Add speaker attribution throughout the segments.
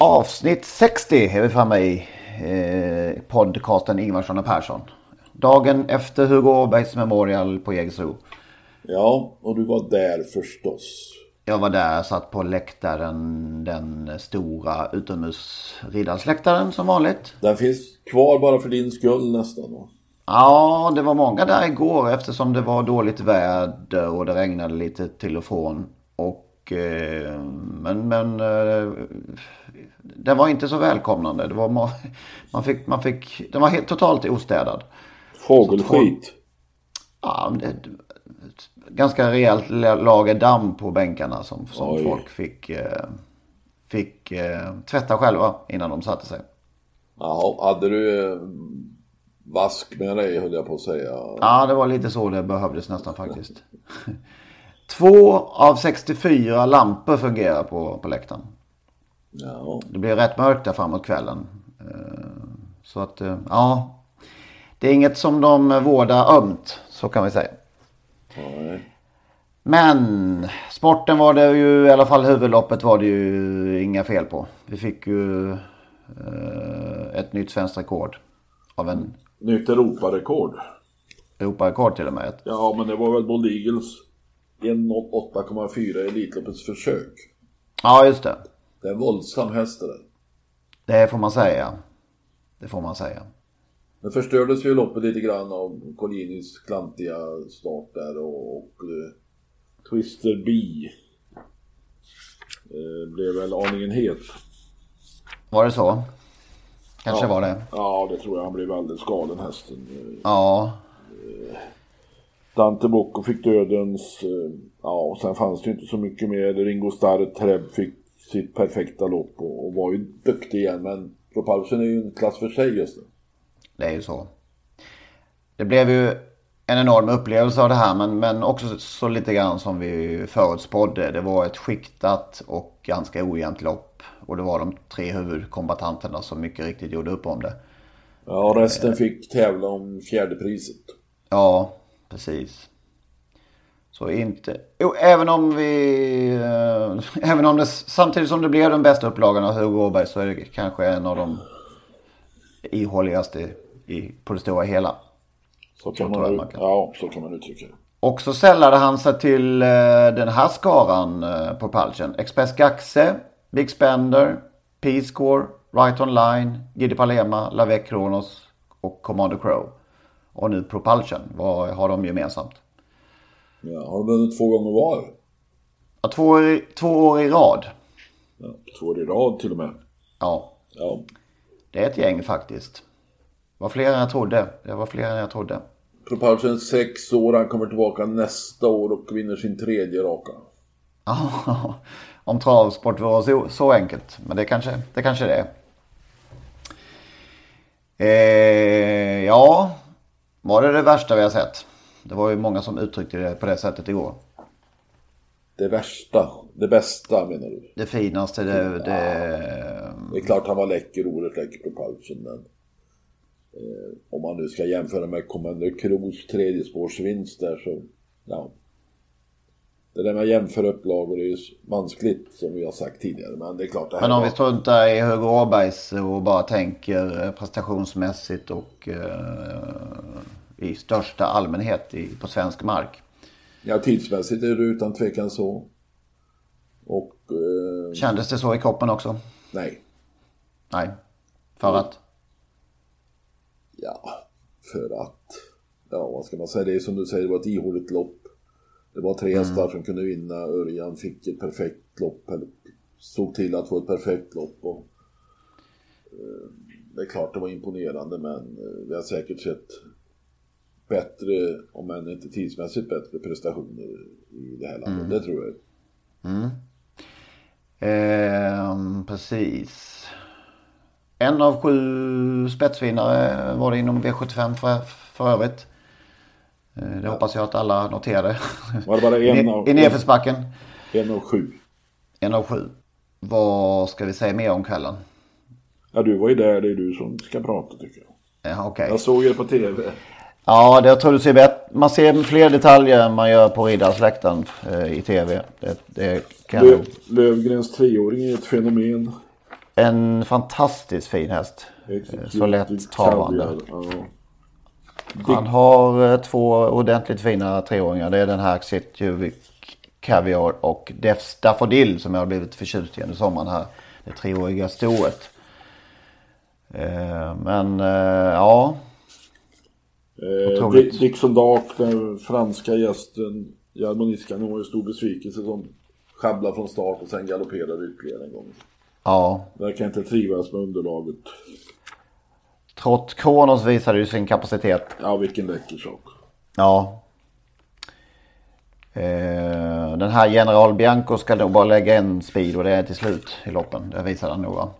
Speaker 1: Avsnitt 60 är vi framme i eh, podcasten Ingvarsson och Persson. Dagen efter Hugo Åbergs Memorial på Jägersro.
Speaker 2: Ja, och du var där förstås.
Speaker 1: Jag var där, satt på läktaren, den stora utomhusriddarsläktaren som vanligt.
Speaker 2: Den finns kvar bara för din skull nästan. va?
Speaker 1: Ja, det var många där igår eftersom det var dåligt väder och det regnade lite till och från. Och, eh, men men eh, den var inte så välkomnande. Det var, ma- man fick, man fick, den var helt totalt ostädad.
Speaker 2: Fågelskit.
Speaker 1: Ja, det, ganska rejält lager damm på bänkarna som, som
Speaker 2: Oj.
Speaker 1: folk fick, eh, fick eh, tvätta själva innan de satte sig.
Speaker 2: Jaha, hade du eh, vask med dig höll jag på att säga.
Speaker 1: Ja, det var lite så det behövdes nästan faktiskt. Två av 64 lampor fungerar på, på läktaren.
Speaker 2: Ja,
Speaker 1: Det blir rätt mörkt där framåt kvällen. Eh, Så att, eh, ja. Det är inget som de vårdar ömt, så kan vi säga.
Speaker 2: nej.
Speaker 1: Men sporten var det ju, i alla fall huvudloppet var det ju inga fel på. Vi fick ju eh, ett nytt svenskt rekord. Av en
Speaker 2: Nytt Europarekord.
Speaker 1: Europarekord till och med.
Speaker 2: Ja, men det var väl Bold Eagles 1.8,4 i Elitloppets försök.
Speaker 1: Ja, just det.
Speaker 2: Det är en våldsam häst det där.
Speaker 1: Det får man säga. Det får man säga.
Speaker 2: Det förstördes ju loppet lite grann av Collinis klantiga start där och, och eh, Twister B eh, blev väl aningen het.
Speaker 1: Var det så? Kanske var det.
Speaker 2: Ja, det tror jag. Han blev alldeles galen hästen.
Speaker 1: Ja.
Speaker 2: Dante Bocco fick dödens. Ja, och sen fanns det ju inte så mycket mer. Ringo Starr Treb fick sitt perfekta lopp och, och var ju duktig igen. Men Propulsion är ju en klass för sig just nu.
Speaker 1: Det är ju så. Det blev ju en enorm upplevelse av det här men, men också så lite grann som vi förutspådde. Det var ett skiktat och ganska ojämnt lopp. Och det var de tre huvudkombatanterna som mycket riktigt gjorde upp om det.
Speaker 2: Ja, resten fick tävla om fjärde priset.
Speaker 1: Ja, precis. Så inte... Jo, även om vi... Eh, även om det... Samtidigt som det blev den bästa upplagan av Hugo Åberg så är det kanske en av de ihåligaste i, på det stora hela.
Speaker 2: Så kan man,
Speaker 1: man kan.
Speaker 2: Ja, så kan man uttrycka det.
Speaker 1: Och så sällade han sig till eh, den här skaran eh, på Palchen. Express Gaxe, Big Spender, P-Score, Right Online, Gidi Palema, Lavec Kronos och Commander Crow. Och nu Propulsion. Vad har de gemensamt?
Speaker 2: Ja, har de vunnit två gånger var?
Speaker 1: Ja, två, år i, två år i rad.
Speaker 2: Ja, två år i rad till och med.
Speaker 1: Ja,
Speaker 2: Ja.
Speaker 1: det är ett gäng faktiskt. Det var fler än jag trodde. Det var fler än jag trodde.
Speaker 2: Propulsion sex år, han kommer tillbaka nästa år och vinner sin tredje raka.
Speaker 1: Ja, om travsport var så, så enkelt. Men det kanske det, kanske det är. Eh, ja, var det det värsta vi har sett? Det var ju många som uttryckte det på det sättet igår.
Speaker 2: Det värsta, det bästa menar du?
Speaker 1: Det finaste, det... det
Speaker 2: Det är klart han var läcker, oerhört läcker Propulsion men eh, om man nu ska jämföra med Commander Kroos tredjespårsvinst där så, ja. Det där med att jämföra upplagor är ju vanskligt som vi har sagt tidigare men det är klart det här
Speaker 1: men om
Speaker 2: var-
Speaker 1: vi struntar i Hugo Åbergs och bara tänker eh, prestationsmässigt och eh, i största allmänhet i, på svensk mark.
Speaker 2: Ja, tidsmässigt är det utan tvekan så. Och... Eh,
Speaker 1: Kändes det så i kroppen också?
Speaker 2: nej.
Speaker 1: Nej. För att?
Speaker 2: Ja, för att... Ja, vad ska man säga? Det är som du säger, det var ett ihåligt lopp. Det var tre hästar som kunde vinna. Örjan fick ett perfekt lopp. Stod till att få ett perfekt lopp. Och, eh, det är klart det var imponerande men eh, vi har säkert sett bättre, om än inte tidsmässigt bättre prestationer i det här landet. Det tror jag.
Speaker 1: Ehm, precis. En av sju spetsvinnare var det inom V75 för, för övrigt. Eh, Det hoppas jag att alla noterade.
Speaker 2: Var det bara en av-
Speaker 1: I nedförsbacken.
Speaker 2: En av sju.
Speaker 1: En av sju. Vad ska vi säga mer om kvällen?
Speaker 2: Ja, du var ju där. Det är du som ska prata tycker jag.
Speaker 1: Ja, okej.
Speaker 2: Jag såg er på TV.
Speaker 1: Ja, det, jag tror du ser bättre. Man ser fler detaljer än man gör på Riddarsläktaren eh, i tv. Det, det kan
Speaker 2: Löv. Lövgrens treåring är ett fenomen.
Speaker 1: En fantastiskt fin häst. Så lätt travande.
Speaker 2: Ja.
Speaker 1: Han har eh, två ordentligt fina treåringar. Det är den här Xitjuvic Caviar och Defs Daffodil som jag har blivit förtjust i under sommaren här. Det treåriga stoet. Eh, Men ja,
Speaker 2: Eh, Dixon Dark, den franska gästen. Jarmo Niskanen var ju stor besvikelse som sjabblade från start och sen galopperade ytterligare en gång.
Speaker 1: ja.
Speaker 2: Verkar inte trivas med underlaget.
Speaker 1: Trott Kronos visade ju sin kapacitet.
Speaker 2: Ja, vilken läcker sak.
Speaker 1: Ja. Eh, Den här General Bianco ska nog bara lägga en speed och det är till slut i loppen. Det visade han nog va?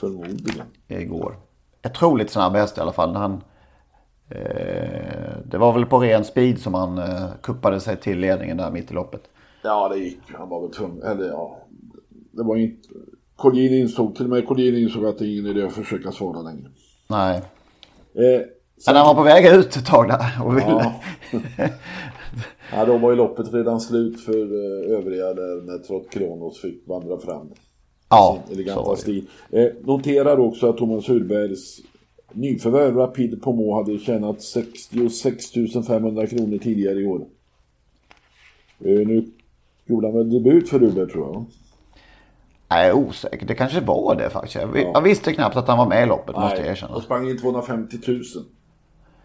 Speaker 2: Förmodligen.
Speaker 1: igår. Otroligt snabb häst i alla fall. Han, eh, det var väl på ren speed som han eh, kuppade sig till ledningen där mitt i loppet.
Speaker 2: Ja, det gick. Han var väl tvungen. Eller ja. Det var inte... Collin insåg, till och med Collin insåg att det är ingen idé att försöka svara längre.
Speaker 1: Nej.
Speaker 2: Eh,
Speaker 1: Men han var på väg ut ett tag där och ville...
Speaker 2: Ja. ja, då var ju loppet redan slut för eh, övriga där när Trott Kronos fick vandra fram.
Speaker 1: Ja,
Speaker 2: sin
Speaker 1: så
Speaker 2: eleganta
Speaker 1: var det.
Speaker 2: stil. Eh, noterar också att Thomas Hurbergs nyförvärv Rapid Pomo hade tjänat 66 500 kronor tidigare i år. Eh, nu gjorde han väl debut för Hurberg tror jag.
Speaker 1: Nej, jag är osäker. Det kanske var det faktiskt. Jag, vi- jag visste knappt att han var med i loppet måste jag erkänna.
Speaker 2: och sprang in 250 000.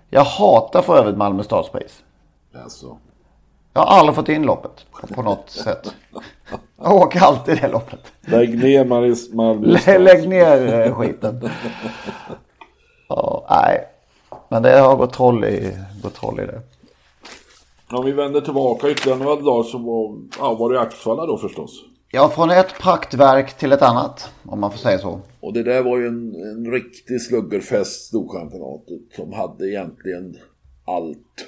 Speaker 1: Jag hatar för övrigt Malmö stadspris.
Speaker 2: Alltså.
Speaker 1: Jag har aldrig fått in loppet på något sätt. Jag åker alltid det loppet.
Speaker 2: Lägg ner Maris Malmö.
Speaker 1: Lägg ner eh, skiten. Ja, nej. Men det har gått troll i, gått troll i det.
Speaker 2: Om vi vänder tillbaka ytterligare några dagar så var, ja, var det Axvalla då förstås.
Speaker 1: Ja, från ett praktverk till ett annat. Om man får säga så.
Speaker 2: Och det där var ju en, en riktig sluggerfest, Storchampionatet, som hade egentligen allt.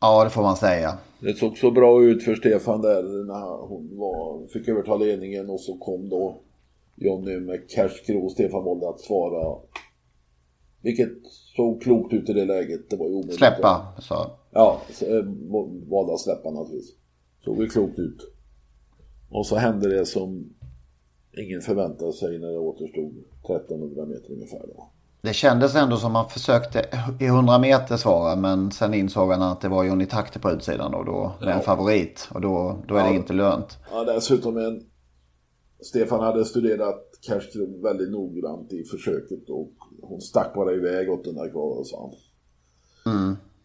Speaker 1: Ja, det får man säga.
Speaker 2: Det såg så bra ut för Stefan där när hon var, fick överta ledningen och så kom då Jonny med cashkro. Stefan valde att svara. Vilket såg klokt ut i det läget. Det var ju omöjligt.
Speaker 1: Släppa, så.
Speaker 2: Ja, eh, valde att släppa naturligtvis. Såg ju klokt ut. Och så hände det som ingen förväntade sig när det återstod 1300 meter ungefär. Då.
Speaker 1: Det kändes ändå som man försökte i 100 meter svara. Men sen insåg han att det var Johnny Takter på utsidan och då med en favorit. Och då, då är det inte lönt.
Speaker 2: Ja, dessutom en... Stefan hade studerat Kerstrum väldigt noggrant i försöket och hon stack bara iväg åt den där kvar, sa han.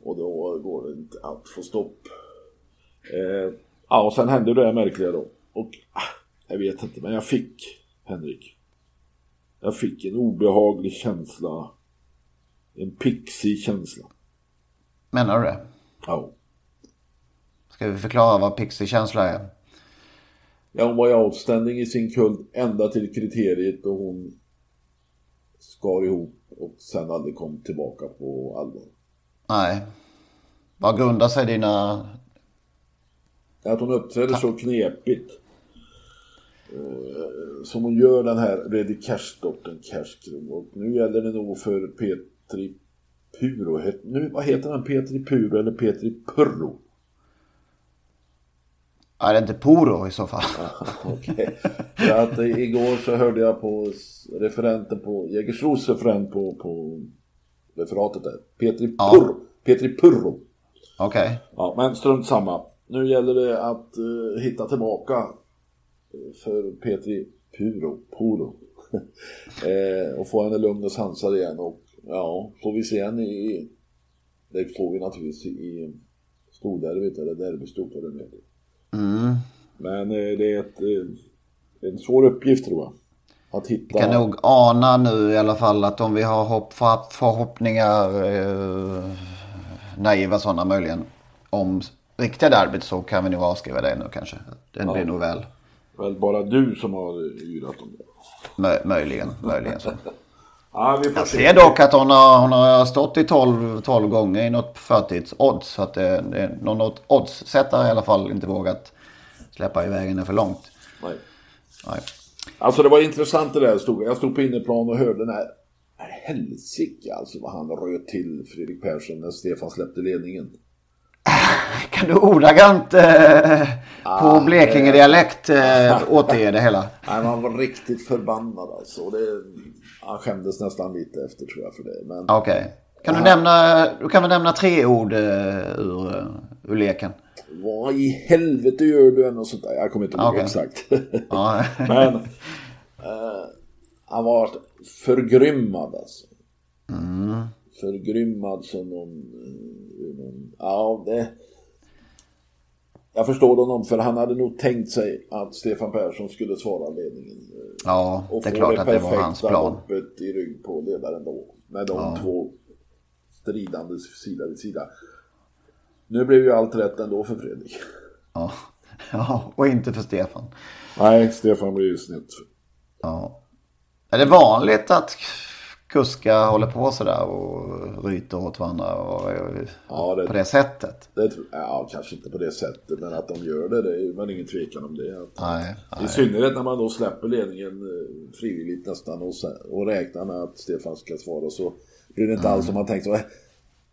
Speaker 2: Och då går det inte att få stopp. Eh, ja, och sen hände det där märkliga då. Och ah, jag vet inte, men jag fick, Henrik. Jag fick en obehaglig känsla. En pixig känsla.
Speaker 1: Menar du det?
Speaker 2: Ja.
Speaker 1: Ska vi förklara vad pixie-känsla är?
Speaker 2: Ja, hon var ju outstanding i sin kult ända till kriteriet och hon skar ihop och sen aldrig kom tillbaka på allvar.
Speaker 1: Nej. Vad grundar sig dina...
Speaker 2: Att hon uppträder så knepigt. Eh, Som hon gör den här Ready Cash-dottern Cashkro. Och nu gäller det nog för Petri Puro. Nu, vad heter han? Petri Puro eller Petri Purro?
Speaker 1: Är det inte Poro i så fall?
Speaker 2: Okej. För att igår så hörde jag på referenten på, Jägersros referent på, på referatet där. Petri
Speaker 1: Ja.
Speaker 2: Purro. Petri Purro.
Speaker 1: Okej.
Speaker 2: Ja, men strunt samma. Nu gäller det att eh, hitta tillbaka eh, för Petri Puro, Puro. eh, och få henne lugn och sansad igen och ja, får vi se henne i, det får vi naturligtvis i storderbyt eller derbystort eller det
Speaker 1: Mm.
Speaker 2: Men eh, det är ett, eh, en svår uppgift tror jag. Att hitta...
Speaker 1: Vi kan nog ana nu i alla fall att om vi har hopp, för- förhoppningar, eh, naiva sådana möjligen, om riktiga derbyt så kan vi nog avskriva det nu kanske. Den blir nog väl.
Speaker 2: Väl bara du som har yrat om det.
Speaker 1: Mö, möjligen, möjligen så.
Speaker 2: Ja, vi får
Speaker 1: Jag
Speaker 2: se.
Speaker 1: ser dock att hon har, hon har stått i 12, 12 gånger i något förtidsodds. Så att det, det någon något oddssättare i alla fall inte vågat släppa iväg henne för långt.
Speaker 2: Nej.
Speaker 1: Nej.
Speaker 2: Alltså det var intressant det där. Jag stod, jag stod på inneplan och hörde den här. Helsike alltså vad han röt till Fredrik Persson när Stefan släppte ledningen.
Speaker 1: Kan du ordagrant eh, på Blekinge-dialekt eh, återge det hela?
Speaker 2: Nej, man var riktigt förbannad alltså. Det, han skämdes nästan lite efter tror jag för det. Men
Speaker 1: Okej. Kan du nämna, du kan väl nämna tre ord eh, ur, eh, ur leken?
Speaker 2: vad i helvete gör du? Och sånt där. Jag kommer inte ihåg
Speaker 1: Okej.
Speaker 2: exakt. Men eh, han var förgrymmad alltså. Förgrymmad som någon, eh, någon... Ja, det... Jag förstår honom för han hade nog tänkt sig att Stefan Persson skulle svara ledningen. eh,
Speaker 1: ja,
Speaker 2: Och
Speaker 1: det är
Speaker 2: få
Speaker 1: klart att det var hans plan.
Speaker 2: loppet i rygg på ledaren då. Med de två stridande sida vid sida. Nu blev ju allt rätt ändå för Fredrik.
Speaker 1: Ja. ja, och inte för Stefan.
Speaker 2: Nej, Stefan blev ju snett.
Speaker 1: Ja. Är det vanligt att kuskar håller på sådär och ryter åt varandra och,
Speaker 2: Ja, det-
Speaker 1: på det sättet?
Speaker 2: Det, ja, kanske inte på det sättet, men att de gör det, det är men ingen tvekan om det. Att,
Speaker 1: Nej,
Speaker 2: I synnerhet när man då släpper ledningen eh, frivilligt nästan och, och räknar med att Stefan ska svara så blir det inte alls som man tänkt. Så, eh,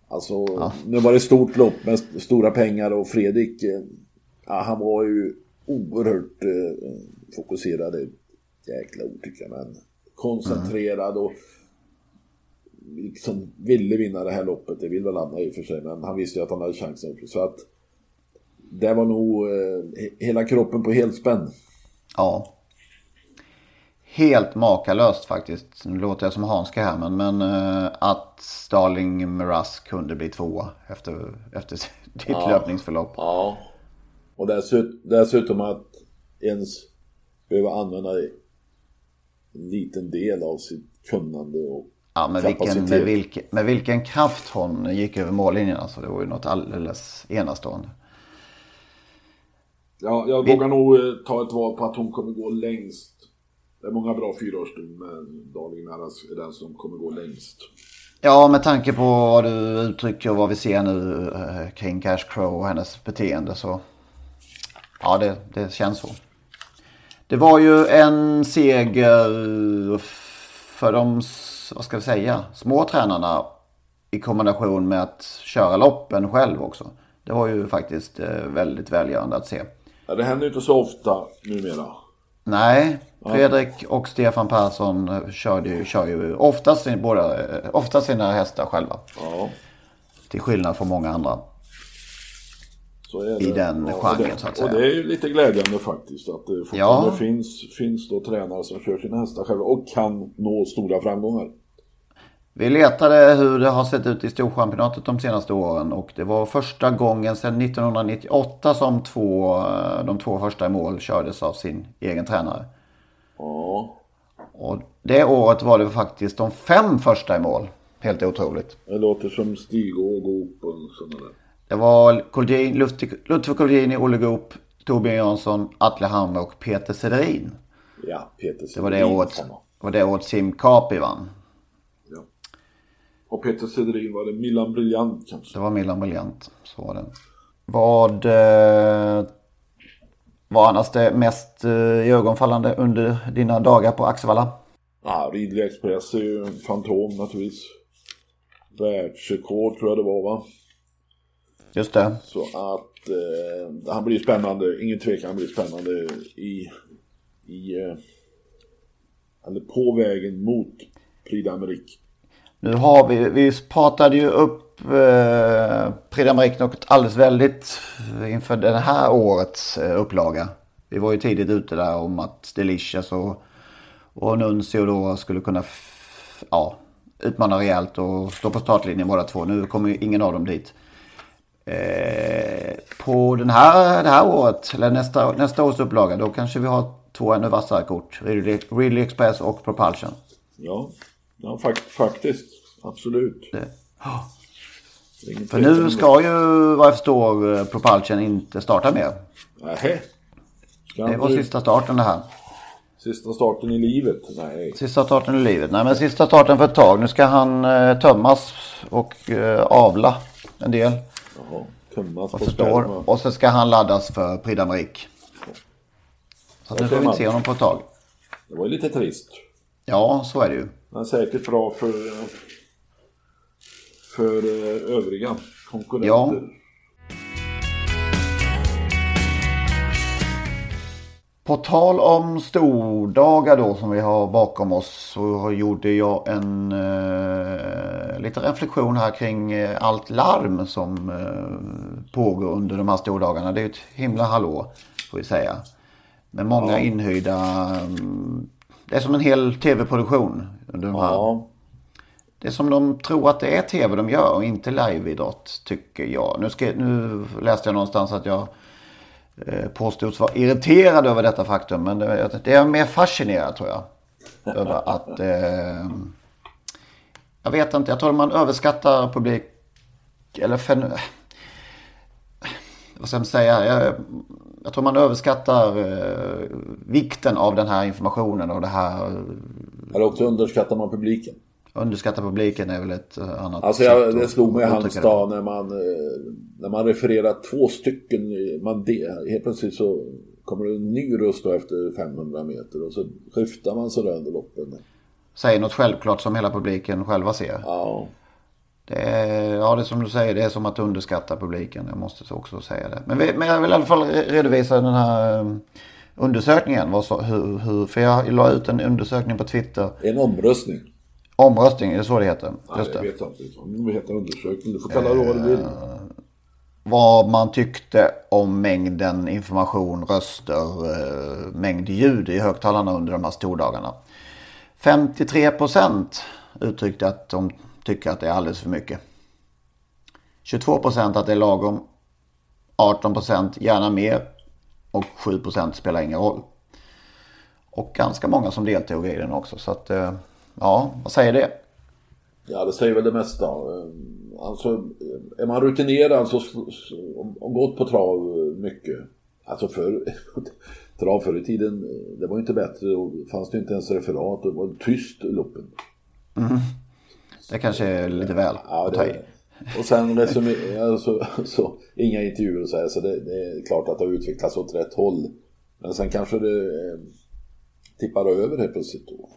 Speaker 2: alltså, nu var det stort lopp med st- stora pengar och Fredrik, eh, ja, han var ju oerhört eh, fokuserad, jäkla ord tycker jag, men koncentrerad och liksom ville vinna det här loppet. Det vill väl alla i och för sig, men han visste ju att han hade chansen. Så att det var nog eh, he- hela kroppen på helspänn.
Speaker 1: Ja. Helt makalöst faktiskt. Nu låter jag som Hanska här men, men eh, att Starling Miraz kunde bli tvåa efter, efter ditt löpningsförlopp.
Speaker 2: Ja. Och dessut, dessutom att ens behöva använda en liten del av sitt kunnande och
Speaker 1: Ja, med vilken, med, vilken, med vilken kraft hon gick över mållinjen alltså. Det var ju något alldeles enastående.
Speaker 2: Ja, jag vågar nog eh, ta ett val på att hon kommer gå längst. Det är många bra fyraårston, men Darling är den som kommer gå längst.
Speaker 1: Ja, med tanke på vad du uttrycker och vad vi ser nu eh, kring Cash Crow och hennes beteende så... Ja, det, det känns så. Det var ju en seger för de, vad ska vi säga, små tränarna i kombination med att köra loppen själv också. Det var ju faktiskt eh, väldigt välgörande att se.
Speaker 2: Ja, det händer ju inte så ofta numera.
Speaker 1: Nej, Fredrik och Stefan Persson körde ju, kör ju oftast, båda, eh, oftast sina hästar själva.
Speaker 2: Ja,
Speaker 1: Till skillnad från många andra. I den
Speaker 2: och
Speaker 1: genren,
Speaker 2: det,
Speaker 1: så att säga.
Speaker 2: Och det är ju lite glädjande faktiskt att det fortfarande
Speaker 1: Ja.
Speaker 2: finns, finns då tränare som kör sina hästar själva och kan nå stora framgångar.
Speaker 1: Vi letade hur det har sett ut i Storchampionatet de senaste åren och det var första gången sedan 1998 som två, de två första i mål kördes av sin egen tränare.
Speaker 2: Ja,
Speaker 1: Och det året var det faktiskt de fem första i mål. Helt otroligt.
Speaker 2: det låter som Stig och Goop och sådana där.
Speaker 1: Det var Ludvig Ludvig Kolgjini, Olle Goop, Torbjörn Jansson, Atle Hammer och Peter Sederin.
Speaker 2: Ja, Peter
Speaker 1: Det var det året, var det året Sim Kapi vann.
Speaker 2: Ja. Och Peter Sedin var det Milan Briljant kanske.
Speaker 1: Det var Milan Briljant. Så var det. Vad eh, var annars det mest eh, ögonfallande under dina dagar på Axevalla?
Speaker 2: Ja, Ridley Express är ju en fantom naturligtvis. Världsrekord tror jag det var va?
Speaker 1: Just det.
Speaker 2: Så att eh, han blir spännande, ingen tvekan han blir spännande i, i eh, eller på vägen mot Prix d'Amérique.
Speaker 1: Nu har vi, vi pratade ju upp eh, Prix d'Amérique något alldeles väldigt inför det här årets eh, upplaga. Vi var ju tidigt ute där om att Delicious och, och Nuncio då skulle kunna ja, utmana rejält och stå på startlinjen båda två. Nu kommer ju ingen av dem dit. Eh, på den här, det här året, eller nästa, nästa års upplaga, då kanske vi har två ännu vassare kort. Ridley, Ridley Express och Propulsion.
Speaker 2: Ja, ja fakt, faktiskt. Absolut.
Speaker 1: Det,
Speaker 2: Det är ingen
Speaker 1: för nu
Speaker 2: det.
Speaker 1: ska ju, vad jag förstår, Propulsion inte starta mer.
Speaker 2: Ska
Speaker 1: Det var
Speaker 2: nu-
Speaker 1: sista starten det här.
Speaker 2: Sista starten i livet? Nej.
Speaker 1: Sista starten i livet. Nej men sista starten för ett tag. Nu ska han eh, tömmas och eh, avla en del.
Speaker 2: Jaha.
Speaker 1: Vad
Speaker 2: på
Speaker 1: förstår.
Speaker 2: sperma.
Speaker 1: Och så ska han laddas för Prix d'Amérique. Så nu får vi inte se honom på ett tag.
Speaker 2: Det var ju lite trist.
Speaker 1: Ja, så är det ju.
Speaker 2: Men säkert bra för, för eh, övriga konkurrenter.
Speaker 1: Ja. På tal om stordagar då som vi har bakom oss så gjorde jag en eh, liten reflektion här kring eh, allt larm som eh, pågår under de här stordagarna. Det är ett himla hallå får vi säga. Med många inhyrda. mm, Det är som en hel tv-produktion under de här
Speaker 2: Ja.
Speaker 1: det är som de tror att det är tv de gör och inte liveidrott tycker jag. Nu, ska, nu läste jag någonstans att jag Eh, påstods vara irriterad över detta faktum. Men det, det är mer fascinerad tror jag. Över att... Eh, jag vet inte, jag tror man överskattar publik... Eller fen, vad ska man säga? Jag, jag tror man överskattar eh, vikten av den här informationen och det här
Speaker 2: Eller också underskattar man publiken.
Speaker 1: Underskatta publiken är väl ett eh, annat
Speaker 2: Alltså jag, det slog mig i Halmstad när man, eh, när man refererar två stycken. Man de, helt plötsligt så kommer det en ny röst då efter 500 meter och så skiftar man sådär under loppen.
Speaker 1: Säger något självklart som hela publiken själva ser.
Speaker 2: Ja,
Speaker 1: Det är, ja, det är som du säger, det är som att underskatta publiken. Jag måste också säga det. Men, vi, men jag vill i alla fall re- redovisa den här eh, undersökningen. Vad så, hur, hur, för jag la ut en undersökning på Twitter.
Speaker 2: en omröstning.
Speaker 1: Omröstning, är det så det heter?
Speaker 2: Nej,
Speaker 1: Just
Speaker 2: jag
Speaker 1: det.
Speaker 2: vet inte. Det heter undersökning. Du får kalla det vad du vill.
Speaker 1: vad man tyckte om mängden information, röster, eh, mängd ljud i högtalarna under de här stordagarna. 53% uttryckte att de tycker att det är alldeles för mycket. 22% att det är lagom. 18% gärna mer. Och 7% spelar ingen roll. Och ganska många som deltog i den också. Så att, eh, ja, vad säger det?
Speaker 2: Ja, det säger väl det mesta. Eh, Alltså, eh, är man rutinerad så, och- och gått på trav eh, mycket. Alltså för trav förr i tiden, det var ju inte bättre. Då fanns det inte ens referat. Det var tyst loppen.
Speaker 1: Det kanske är lite väl
Speaker 2: Ja,
Speaker 1: ta i.
Speaker 2: och sen alltså, så, inga intervjuer och så här, så det, det är klart att det har utvecklats åt rätt håll. Men sen kanske det eh, tippar över helt plötsligt då.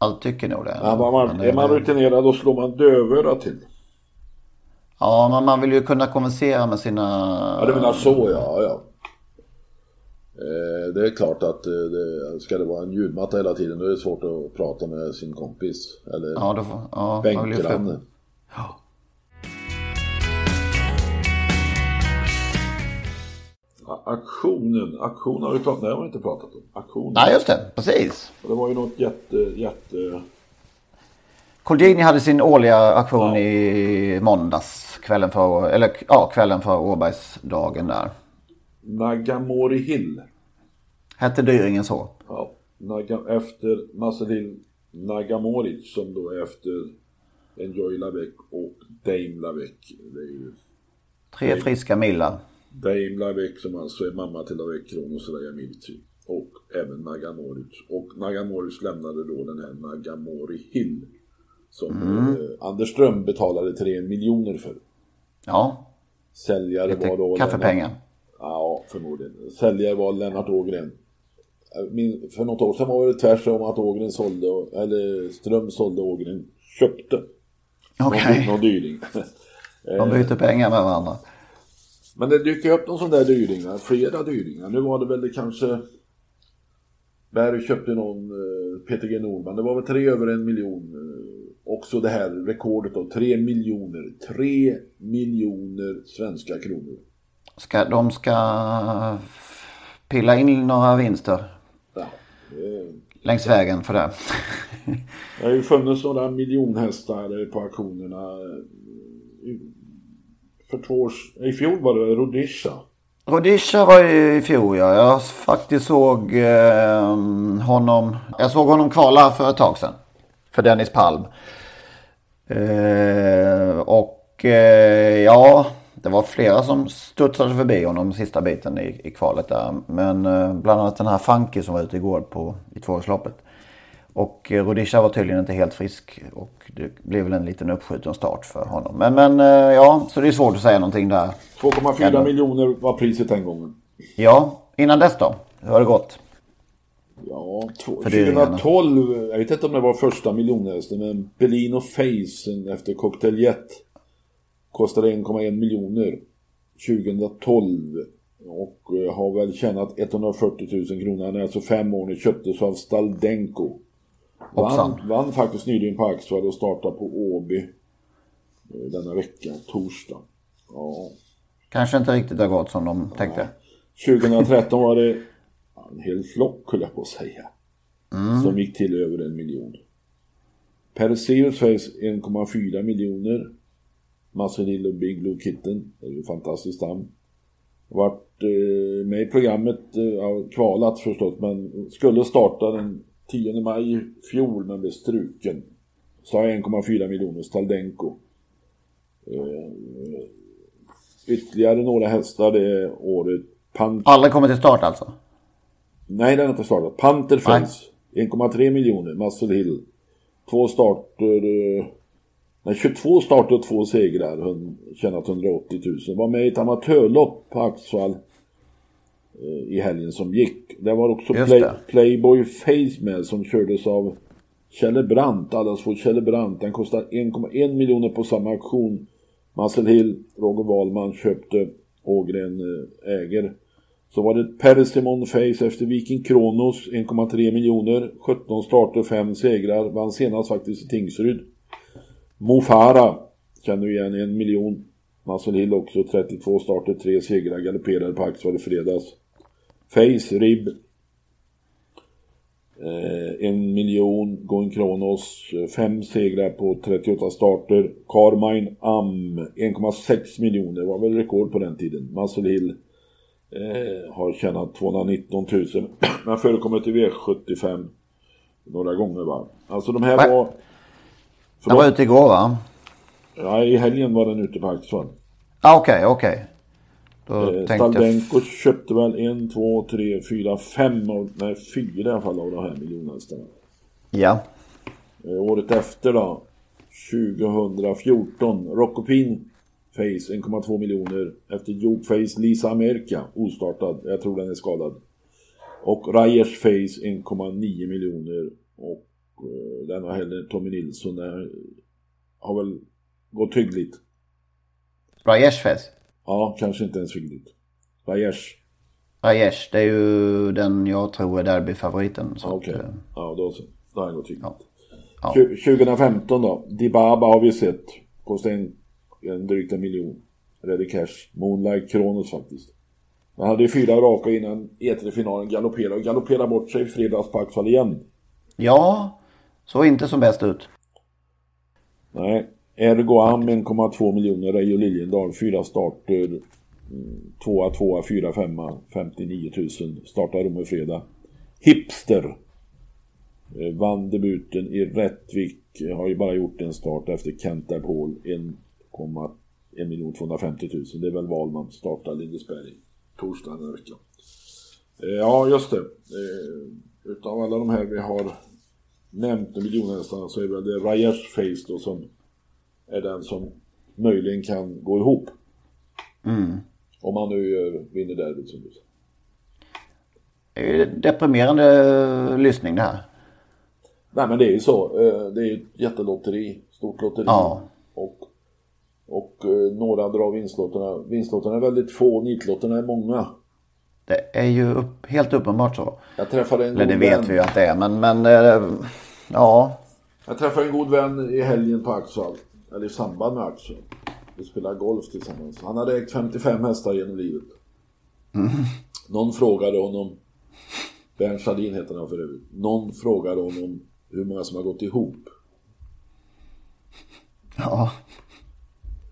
Speaker 1: Jag tycker nog det.
Speaker 2: Ja, man,
Speaker 1: Men,
Speaker 2: är man rutinerad då slår man dövörat till.
Speaker 1: Ja, men man vill ju kunna konversera med sina...
Speaker 2: Ja, du menar så ja, ja. Eh, Det är klart att eh, det, ska det vara en ljudmatta hela tiden då är det svårt att prata med sin kompis. Eller
Speaker 1: Ja, får, ja, man
Speaker 2: bänkgranne. Ja, Aktionen, aktion har vi pratat det har vi inte pratat om. Aktionen.
Speaker 1: Nej, just det. Precis.
Speaker 2: Det var ju något jätte, jätte...
Speaker 1: Colgjini hade sin årliga aktion i måndags. Kvällen för, eller ja, kvällen för Åbergsdagen där.
Speaker 2: Nagamori Hill.
Speaker 1: Hette dyringen så?
Speaker 2: Ja, Naga, efter Marcelin Nagamoric som då är efter Enjoy Lavec och Dame Lavec.
Speaker 1: Tre friska millar.
Speaker 2: Dame Lavec som alltså är mamma till Lavec Kronos Rajamirci. Och även Nagamoric. Och Nagamoric lämnade då den här Nagamori Hill. Som eh, Anders Ström betalade 3 miljoner för.
Speaker 1: Ja,
Speaker 2: Säljare var då...
Speaker 1: lite kaffepengar.
Speaker 2: Ja, förmodligen. Säljare var Lennart Ågren. Jag min- För något år sedan var det tvärtom att Ågren sålde, eller Ström sålde Ågren köpte.
Speaker 1: Okej.
Speaker 2: Någon, någon dyring.
Speaker 1: De byter pengar med varandra.
Speaker 2: Men det dyker upp någon sån där dyringar, flera dyringar. Nu var det väl det kanske... Berg köpte någon, eh, Peter G Norman, det var väl tre över en miljon. eh, Också det här rekordet då, tre miljoner. Tre miljoner svenska kronor.
Speaker 1: Ska, de ska pilla in några vinster
Speaker 2: Ja, det,
Speaker 1: längs vägen för det.
Speaker 2: Det har ju funnits några miljonhästar på auktionerna för två år I fjol var det Rhodesia.
Speaker 1: Rhodesia var ju i fjol ja. Jag faktiskt såg eh, honom. Jag såg honom kvala för ett tag sedan. För Dennis Palm. Eh, och eh, ja, det var flera som studsade förbi honom sista biten i, i kvalet där. Men eh, bland annat den här Funky som var ute igår på, i tvåårsloppet. Och eh, Rudisha var tydligen inte helt frisk och det blev väl en liten uppskjuten start för honom. Men, men eh, ja, så det är svårt att säga någonting där.
Speaker 2: 2,4 miljoner var priset den gången.
Speaker 1: Ja, innan dess då? Hur har det gått?
Speaker 2: Ja, 2012, jag vet inte om det var första miljonhästen, men Bellino Face efter Cocktail Jet kostade 1,1 miljoner 2012 och eh, har väl tjänat 140 000 kronor. Han är alltså fem år nu, köptes av Staldenko. Vann, vann faktiskt nyligen på Axvall och startade på Åby eh, denna vecka, torsdag. Ja.
Speaker 1: Kanske inte riktigt har gått som de tänkte.
Speaker 2: 2013 var det en hel flock, höll jag på att säga. Mm. Som gick till över en miljon. Perseus Face 1,4 miljoner. Massenil och Big Blue Kitten. Det är ju fantastiskt namn. Vart eh, med i programmet, eh, kvalat förstås, men skulle starta den 10 maj i fjol men blev struken. Sa 1,4 miljoner Staldenko. Eh, ytterligare några hästar det året.
Speaker 1: Pant Alla kommer till start alltså?
Speaker 2: Nej, den har inte startat. Panther Fence. 1,3 miljoner. Muscle Hill. Två starter. Eh, nej, 22 starter och två segrar. Tjänat 180 000. Var med i ett amatörlopp på Axvall. Eh, I helgen som gick. Det var också play, Playboy Face med som kördes av Kjelle Brandt. Allas får Kjelle Brandt. Den kostar 1,1 miljoner på samma auktion. Muscle Hill, Roger Wahlman köpte. Ågren eh, äger. Så var det Persimon Face efter Viking Kronos 1,3 miljoner. 17 starter, 5 segrar. Vann senast faktiskt i Tingsryd. Mofara känner du igen, en miljon. Muscle Hill också, 32 starter, 3 segrar. Galopperade på Axvall i fredags. Face, Rib. Eh, en miljon, Going Kronos, 5 segrar på 38 starter. Carmine Am, 1,6 miljoner, var väl rekord på den tiden. Muscle Hill Eh, har tjänat 219 000. Men förekommit i V75 några gånger va. Alltså de här Va? var...
Speaker 1: Den var ute igår va?
Speaker 2: Ja, i helgen var den ute på Axvall.
Speaker 1: Ah, okej, okay, okej. Okay.
Speaker 2: Eh, Staldenko köpte väl en, två, tre, fyra, fem av, nej fyra i alla fall av de här miljonhästarna.
Speaker 1: Ja.
Speaker 2: Eh, året efter då, 2014, Rockopin Face 1,2 miljoner. Efter Joke Face Lisa America ostartad. Jag tror den är skadad. Och Rajers Face 1,9 miljoner. Och uh, den har heller Tommy Nilsson. Den har väl gått hyggligt.
Speaker 1: Rajers Face?
Speaker 2: Ja, kanske inte ens hyggligt. Rajers.
Speaker 1: Rajers, det är ju den jag tror är derbyfavoriten.
Speaker 2: Okej, okay. ja då så. Då har han gått. Ja. Ja. 2015 då. Dibaba har vi sett. Kostar en en drygt en miljon. Ready Cash. Moonlight Kronos faktiskt. Man hade ju fyra raka innan E3-finalen galopperade och galopperade bort sig i fredags på Axvall igen.
Speaker 1: Ja, såg inte som bäst ut.
Speaker 2: Nej. Ergo Am 1,2 miljoner. Reijo Liljendahl fyra starter. Mm, tvåa, tvåa, fyra, femma. 59 000. Startar Rom i fredag. Hipster. Eh, vann debuten i Rättvik. Har ju bara gjort en start efter Kent Paul. En 1 250 000. Det är väl val man startar Lindesberg torsdag den veckan. Eh, ja, just det. Eh, utav alla de här vi har nämnt miljonhästarna så är väl det Rajers Face då som är den som möjligen kan gå ihop.
Speaker 1: Mm.
Speaker 2: Om man nu gör, vinner derbyt som du säger.
Speaker 1: Det är deprimerande lyssning det här.
Speaker 2: Nej men det är ju så. Eh, det är ett jättelotteri. Stort lotteri.
Speaker 1: Ja.
Speaker 2: Och och eh, några drar vinstlotterna. Vinstlotterna är väldigt få, nitlotterna är många.
Speaker 1: Det är ju upp, helt uppenbart så.
Speaker 2: Jag träffade en
Speaker 1: Eller det vet vän. vi ju att det är, men, men eh, ja.
Speaker 2: Jag träffade en god vän i helgen på Axvall. Eller i samband med Axvall. Vi spelade golf tillsammans. Han hade ägt 55 hästar genom livet.
Speaker 1: Mm.
Speaker 2: Någon frågade honom, Bernt Schahdin heter han för övrigt. Någon frågade honom hur många som har gått ihop.
Speaker 1: Ja.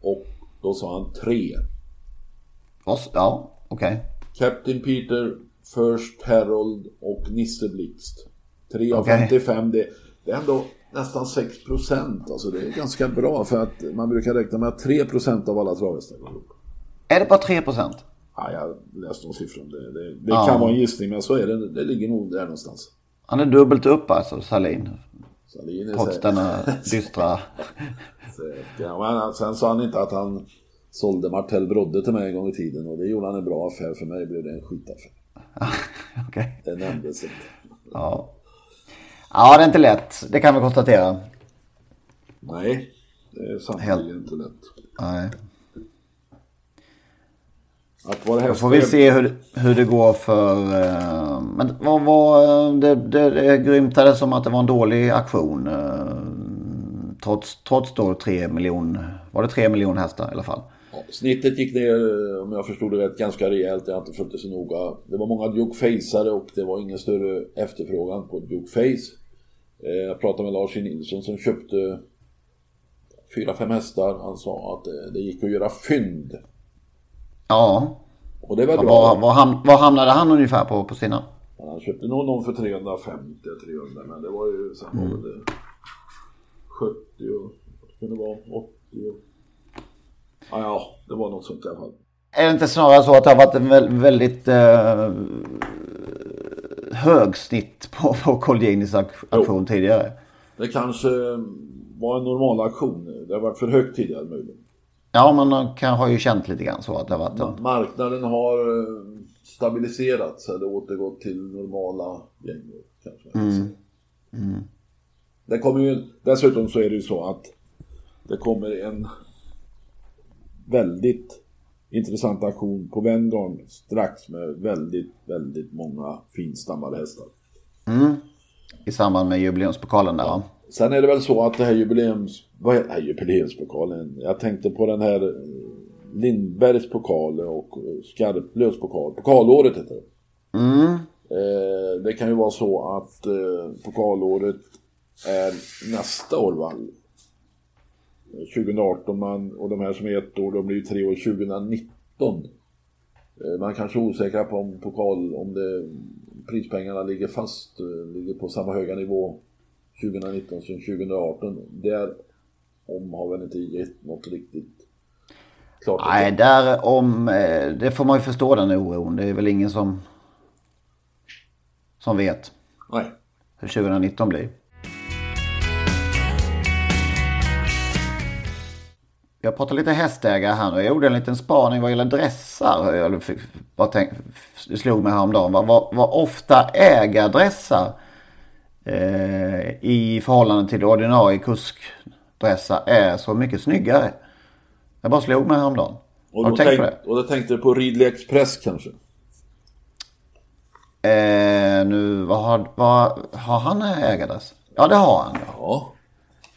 Speaker 2: Och Då sa han 3.
Speaker 1: Ja, okej. Okay.
Speaker 2: Captain Peter, First Herald och Nisse Blixt. 3 av okay. 55. Det, det är ändå nästan 6 procent. Alltså det är ganska bra för att man brukar räkna med att 3 procent av alla travhästar går ihop.
Speaker 1: Är det bara 3 procent?
Speaker 2: Ja, jag läste någon siffra om det. Det, det ja. kan vara en gissning men så är det. Det ligger nog där någonstans.
Speaker 1: Han är dubbelt upp alltså, Salin. Salin är Trots denna dystra...
Speaker 2: men sen sa han inte att han sålde Martell Brodde till mig en gång i tiden och det gjorde han en bra affär. För mig blev det en skitaffär.
Speaker 1: okay.
Speaker 2: Det nämndes inte.
Speaker 1: Ja. Ja, det är inte lätt. Det kan vi konstatera.
Speaker 2: Nej, det är sannerligen inte lätt.
Speaker 1: Nej.
Speaker 2: Att vara
Speaker 1: Då får vi se hur, hur det går för... Uh, men vad var... Det, det, det grymtade som att det var en dålig aktion. Uh, trots, trots då 3 miljoner... Var det 3 miljoner hästar i alla fall?
Speaker 2: Ja, snittet gick ner, om jag förstod det rätt, ganska rejält. Jag har inte följt det så noga. Det var många Duke Faceare och det var ingen större efterfrågan på Duke Face. Uh, jag pratade med Lars Nilsson som köpte fyra, fem hästar. Han sa att det, det gick att göra fynd
Speaker 1: Ja.
Speaker 2: Och det var bra.
Speaker 1: Ham, var hamnade han ungefär på, på sina?
Speaker 2: Han köpte nog någon för 350, 300 men det var ju sen mm. var det 70 och det kunde vara 80 och... Ja, ja, det var något sånt i alla fall.
Speaker 1: Är det inte snarare så att det har varit en väldigt eh, hög snitt på, på Colginis aktion jo. tidigare?
Speaker 2: Det kanske var en normal aktion. Det har varit för högt tidigare möjligen.
Speaker 1: Ja, man kan, har ju känt lite grann så att det har varit en...
Speaker 2: Marknaden har eh, stabiliserats eller återgått till normala gängor. Kanske. Mm. Mm. Det kommer ju, dessutom så är det ju så att det kommer en väldigt intressant aktion på Venngarn strax med väldigt, väldigt många finstammade hästar.
Speaker 1: Mm. I samband med jubileumspokalen där ja.
Speaker 2: Sen är det väl så att det här jubileums... Vad är jubileumspokalen? Jag tänkte på den här eh, Lindbergs pokal och Skarplös pokal. Pokalåret heter det.
Speaker 1: Mm.
Speaker 2: Eh, det kan ju vara så att eh, pokalåret är nästa år va? 2018 man, och de här som är ett år, de blir ju tre år 2019. Eh, man kanske är osäker på om pokal, om det, prispengarna ligger fast, eh, ligger på samma höga nivå 2019 som 2018. Där om har väl inte gett något riktigt
Speaker 1: klart. Nej, där om, eh, det får man ju förstå den oron. Det är väl ingen som, som vet.
Speaker 2: Nej.
Speaker 1: Hur 2019 blir. Jag pratar lite hästägare här nu. Jag gjorde en liten spaning vad gäller dressar. Jag bara tänk, slog mig häromdagen. Vad, vad, vad ofta ägardressar eh, i förhållande till ordinarie kuskdressar är så mycket snyggare. Jag bara slog mig häromdagen.
Speaker 2: Och har du tänkt tänk, på det? Och då tänkte du på Ridley Express kanske?
Speaker 1: Eh, nu, vad har, vad, har han ägardress? Ja, det har han.
Speaker 2: Ja.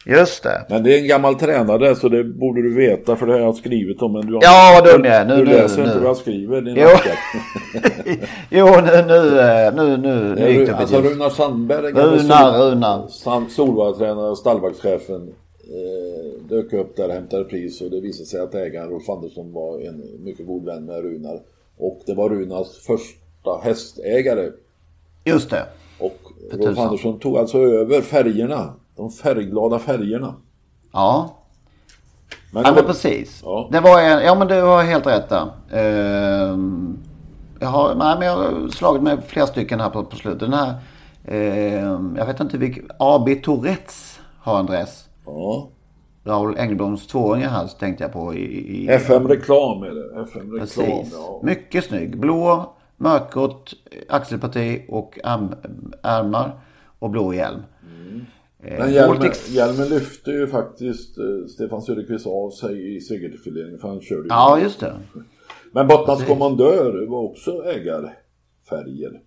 Speaker 1: Just det.
Speaker 2: Men det är en gammal tränare så det borde du veta för det har jag skrivit om. Men du har,
Speaker 1: ja, dum jag är.
Speaker 2: Nu, du nu, läser nu. inte vad jag skriver. Din
Speaker 1: jo. jo, nu, nu, eh, nu, nu,
Speaker 2: nu gick det Alltså Runar Sandberg.
Speaker 1: Runar, Runar.
Speaker 2: Solvalla-tränare och stallbackschefen eh, dök upp där och hämtade pris och det visade sig att ägaren Rolf Andersson var en mycket god vän med Runar. Och det var Runars första hästägare.
Speaker 1: Just det.
Speaker 2: Och Rolf Andersson tog alltså över färgerna de färgglada färgerna.
Speaker 1: Ja. Men ja, men precis. Ja. Det var en, ja men du har helt rätt där. Uh, jag, har, nej, men jag har slagit med flera stycken här på, på slutet. Den här, uh, jag vet inte vilken, AB Tourettes har en dress.
Speaker 2: Ja.
Speaker 1: Raoul Engelbloms tvååringar här så tänkte jag på i... i
Speaker 2: FM Reklam är det. FM Reklam,
Speaker 1: Precis. Ja. Mycket snygg. Blå, mörkgrått axelparti och ärmar och blå hjälm.
Speaker 2: Eh, Men hjälmen, hjälmen lyfte ju faktiskt eh, Stefan Söderqvist av sig i segerfileringen för han körde ju.
Speaker 1: Ja, just det.
Speaker 2: Men Bottmans kommandör var också ägarfärger.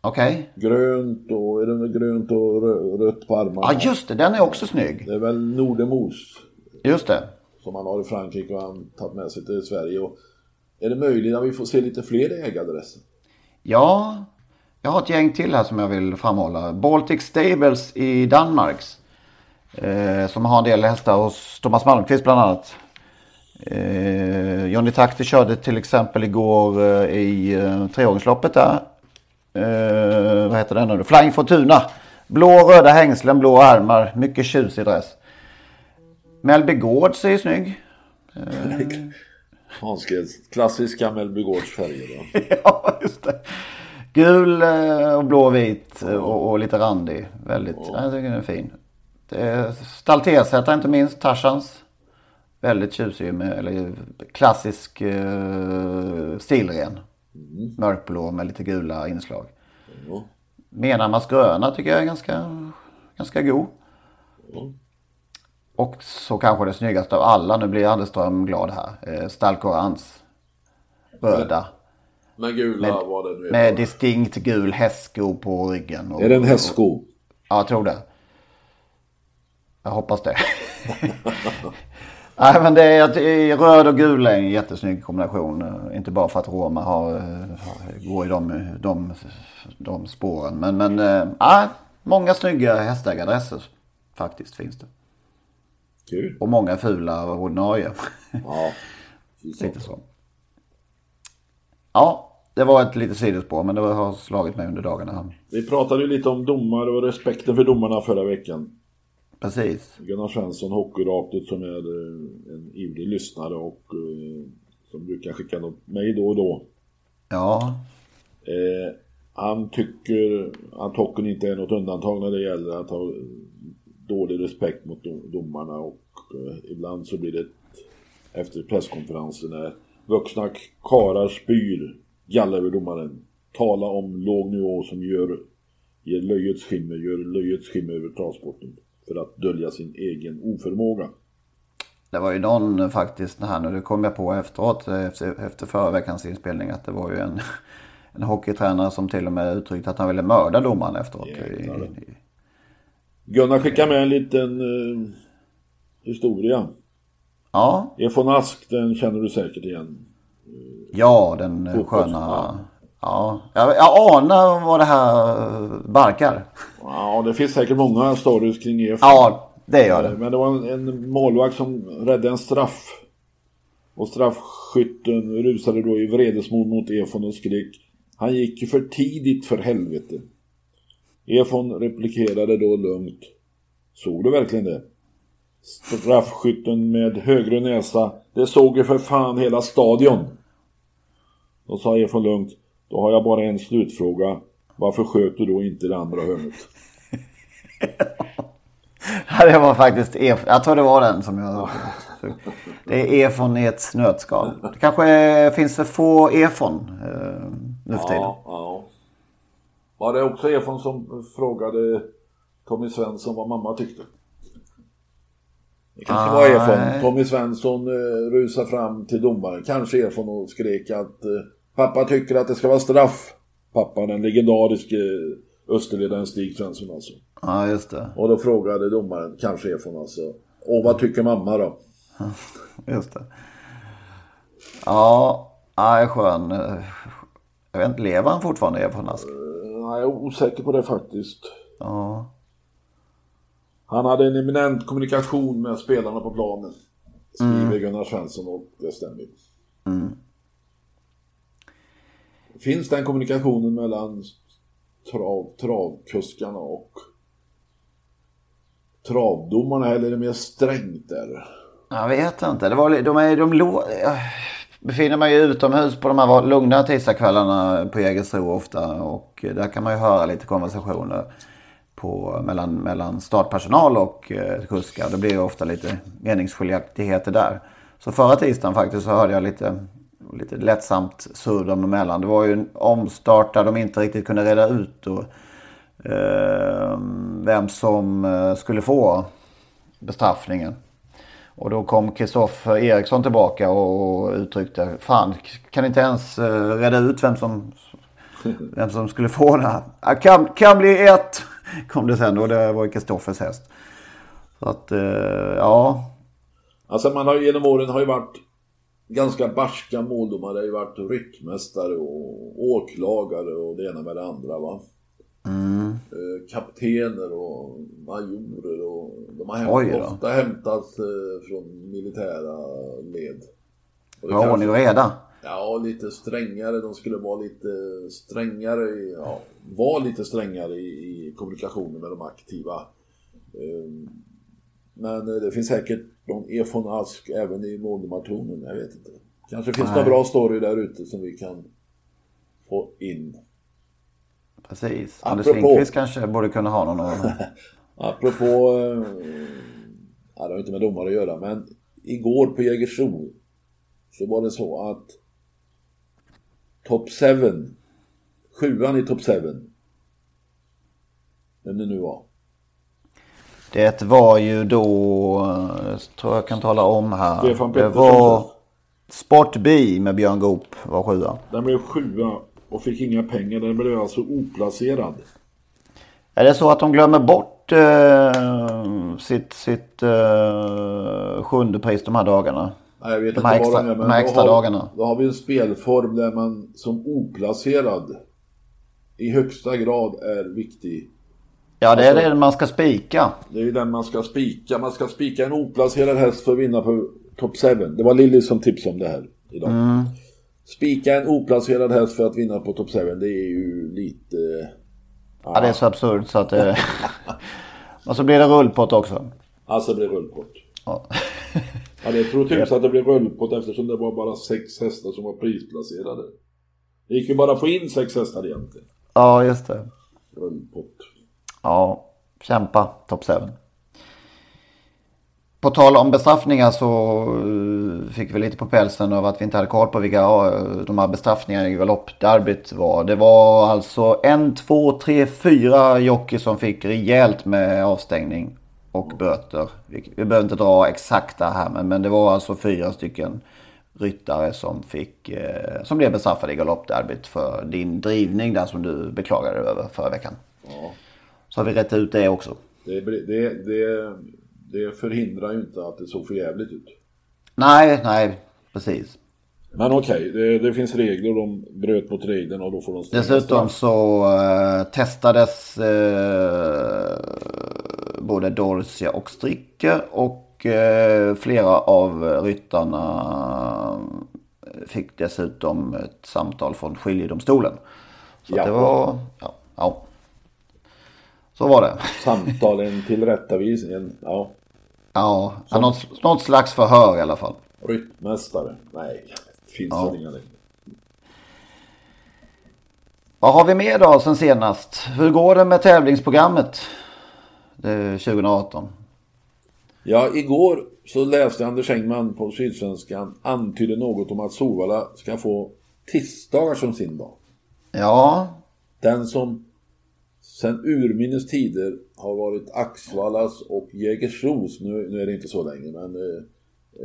Speaker 1: Okej.
Speaker 2: Okay. Grönt och, är det grönt och rött på armarna?
Speaker 1: Ja, just det. Den är också snygg.
Speaker 2: Det är väl Nordemos.
Speaker 1: Just det.
Speaker 2: Som han har i Frankrike och han tagit med sig till Sverige. Och är det möjligt att vi får se lite fler ägaradresser?
Speaker 1: Ja, jag har ett gäng till här som jag vill framhålla. Baltic Stables i Danmarks. Eh, som har en del hästar hos Thomas Malmqvist bland annat. Eh, Johnny Takter körde till exempel igår eh, i eh, treåringsloppet där. Eh, vad heter den nu? Flying Fortuna. Blå röda hängslen, blå armar. Mycket tjusig dress. Mellby Gårds är ju snygg.
Speaker 2: Hanskeds klassiska Mellby Gårds färger. då.
Speaker 1: ja, just det. Gul eh, och blå och vit eh, och, och lite randig. Väldigt, jag tycker den är fin. Det är Staltersätta inte minst, Tarzans. Väldigt tjusig med eller, klassisk eh, stilren. Mörkblå med lite gula inslag.
Speaker 2: Ja.
Speaker 1: Menarmas gröna tycker jag är ganska, ganska god. Och så kanske det snyggaste av alla, nu blir Anderström glad här. Eh, Stalkorans. Röda.
Speaker 2: Med gula
Speaker 1: Med-
Speaker 2: vad det nu är.
Speaker 1: Med distinkt gul hästsko på ryggen. Och,
Speaker 2: Är det en hästsko?
Speaker 1: Ja, jag tror det. Jag hoppas det. Nej, men det är, röd och gul är en jättesnygg kombination. Inte bara för att Roma har, eh, går i de, de, de spåren. Men, men nej, många snygga hästägaradresser faktiskt finns det.
Speaker 2: Kul.
Speaker 1: Och många fula ordinarie.
Speaker 2: Ja.
Speaker 1: Lite så. Ja, det var ett litet sidospår men det har slagit mig under dagarna.
Speaker 2: Vi pratade ju lite om domare och respekten för domarna förra veckan.
Speaker 1: Precis.
Speaker 2: Gunnar Svensson, Hockeyraket, som är eh, en ivrig lyssnare och eh, som brukar skicka något mig då och då.
Speaker 1: Ja,
Speaker 2: Eh, han tycker att hockeyn inte är något undantag när det gäller att ha dålig respekt mot dom- domarna och eh, ibland så blir det efter presskonferenser när vuxna karlar spyr galla över domaren. Tala om låg nivå som gör, ger löjets skimmer, gör löjets skimmer över travsporten för att dölja sin egen oförmåga.
Speaker 1: det var ju någon faktiskt här nu, det kom jag på efteråt efter, efter förra veckans inspelning att det var ju en, en hockeytränare som till och med uttryckte att han ville mörda domaren efteråt.
Speaker 2: Jäklar. Gunnar skickar med en liten eh, historia.
Speaker 1: Ja,
Speaker 2: Efon Ask, den känner du säkert igen.
Speaker 1: ja, den
Speaker 2: Fotbolls-
Speaker 1: sköna...
Speaker 2: ja.
Speaker 1: Ja, jag, anar vad det här eh, barkar.
Speaker 2: Ja, det finns säkert många stories kring EF.
Speaker 1: Ja, det gör det.
Speaker 2: Men det var en, en målvakt som räddade en straff. Och straffskytten rusade då i vredesmod mot Efon och skrek Han gick ju för tidigt för helvete. Efon replikerade då lugnt. Såg du verkligen det? Straffskytten med högre näsa. Det såg ju för fan hela stadion. Då sa Efon lugnt. Då har jag bara en slutfråga. Varför sköt du då inte det andra hörnet?
Speaker 1: Ja, det var faktiskt E. Jag tror det var den som jag... Det är Efon i ett nötskal. Det kanske finns för få Efon eh, nu för tiden.
Speaker 2: Ja, ja. Var det också Efon som frågade Tommy Svensson vad mamma tyckte? Det kanske var Efon.
Speaker 1: Nej.
Speaker 2: Tommy Svensson eh, rusade fram till domaren, kanske Efon och skrek att eh, pappa tycker att det ska vara straff. Pappa, den legendariske Österledaren Stig Svensson alltså.
Speaker 1: Ja, just det.
Speaker 2: Och då frågade domaren, kanske Efon alltså, och vad tycker mamma då?
Speaker 1: Just det. Ja, nej, skön. Eh, Jag vet inte, lever han fortfarande Efon Ask?
Speaker 2: Jag är osäker på det faktiskt.
Speaker 1: Ja.
Speaker 2: Han hade en eminent kommunikation med spelarna på planen. Skriver Gunnar Svensson och det stämmer. Finns den kommunikationen mellan trav, travkuskarna och travdomarna eller är det mer strängt där?
Speaker 1: Jag vet inte. Det var, de är, de lå, jag befinner mig ju utomhus på de här lugna tisdagskvällarna på Jägersro ofta. Och där kan man ju höra lite konversationer på, mellan, mellan startpersonal och eh, kuskar. Det blir ju ofta lite meningsskiljaktigheter där. Så förra tisdagen faktiskt så hörde jag lite, lite lättsamt surr dem emellan. Det var ju en omstart där de inte riktigt kunde reda ut och, eh, vem som eh, skulle få bestraffningen. Och då kom Kristoffer Eriksson tillbaka och uttryckte Fan, kan inte ens eh, reda ut vem som, vem som skulle få det här. Kan, kan bli ett, kom det sen och det var Kristoffers häst. Så att, eh, ja.
Speaker 2: Alltså man har genom åren har ju varit ganska barska måldomare. Det har ju varit ryttmästare och åklagare och det ena med det andra va.
Speaker 1: Mm.
Speaker 2: Eh, kaptener och majorer och de har
Speaker 1: Oj
Speaker 2: hämt,
Speaker 1: då.
Speaker 2: ofta hämtats eh, från militära led. Och det kanske-
Speaker 1: ordning och reda.
Speaker 2: Ja, lite strängare. De skulle vara lite strängare, ja, var lite strängare i, i kommunikationen med de aktiva. Ehm, Men eh, det finns säkert någon E von Ask även i måldomartornen, jag vet inte. Kanske finns några bra story där ute som vi kan få in.
Speaker 1: Precis.
Speaker 2: Apropå-
Speaker 1: Anders Lindqvist kanske borde kunna ha någon att...
Speaker 2: Apropå, eh, ja, det har inte med domare att göra, men igår på Jägersro så var det så att Top 7, sjuan i Top 7, vem det nu var,
Speaker 1: Det var ju då, tror jag kan tala om här.
Speaker 2: Stefan
Speaker 1: det var Sportbi med Björn Goop var sjua.
Speaker 2: den blev sjua och fick inga pengar, den blev alltså oplacerad.
Speaker 1: Är det så att de glömmer bort eh, sitt, sitt eh, sjunde pris de här dagarna?
Speaker 2: Nej, jag vet
Speaker 1: De
Speaker 2: inte
Speaker 1: här
Speaker 2: vad
Speaker 1: extra-
Speaker 2: de är, men
Speaker 1: de här
Speaker 2: då
Speaker 1: extra
Speaker 2: har,
Speaker 1: dagarna.
Speaker 2: Då har vi en spelform där man som oplacerad i högsta grad är viktig.
Speaker 1: Ja, det är
Speaker 2: Alltså-
Speaker 1: det man ska spika.
Speaker 2: Det är den man ska spika. Man ska spika en oplacerad häst för att vinna på Top 7. Det var Lilly som tipsade om det här idag. Spika en oplacerad häst för att vinna på Top 7. Det är ju lite...
Speaker 1: Ja, det är så absurt så att det... Och så blir det rullpott också.
Speaker 2: Alltså det blir rullpott.
Speaker 1: Ja.
Speaker 2: Ja, det tror tusan att det blir rullpott eftersom det var bara sex hästar som var prisplacerade. Det gick ju bara att få in sex hästar egentligen.
Speaker 1: ja, just det.
Speaker 2: Rullpott.
Speaker 1: Ja, kämpa Top 7. På tal om bestraffningar så eh, fick vi lite på pälsen över att vi inte hade koll på vilka eh, de här bestraffningarna i galoppderbyt var. Det var alltså en, två, tre, fyra jockey som fick rejält med avstängning och böter. Vi, vi behöver inte dra exakta här men, men det var alltså fyra stycken ryttare som, fick, eh, som blev bestraffade i galoppderbyt för din drivning där som du beklagade dig över förra veckan.
Speaker 2: Ja.
Speaker 1: Så har vi rätt ut det också.
Speaker 2: Det, det, det, det förhindrar ju inte att det såg för jävligt ut.
Speaker 1: Nej, nej, precis.
Speaker 2: Men okej, det, det finns regler de bröt mot reglerna och då får de
Speaker 1: Dessutom
Speaker 2: straff.
Speaker 1: så eh, testades eh, både Dorsia och Stricker och eh, flera av ryttarna fick dessutom ett samtal från skiljedomstolen. Så det var, ja, ja. Så var det.
Speaker 2: Samtal, en tillrättavisning, en, ja,
Speaker 1: Ja, något, något slags förhör i alla fall.
Speaker 2: ryttmästare. Nej, det finns
Speaker 1: Ja.
Speaker 2: väl inga längre.
Speaker 1: Vad har vi mer då sen senast? Hur går det med tävlingsprogrammet eh, 2018?
Speaker 2: Ja, igår så läste Anders Engman på Sydsvenskan antydde något om att Solvalla ska få tisdagar som sin dag.
Speaker 1: Ja,
Speaker 2: Den som sen urminnes tider har varit Axvallas och Jägersros, nu, nu är det inte så länge men eh,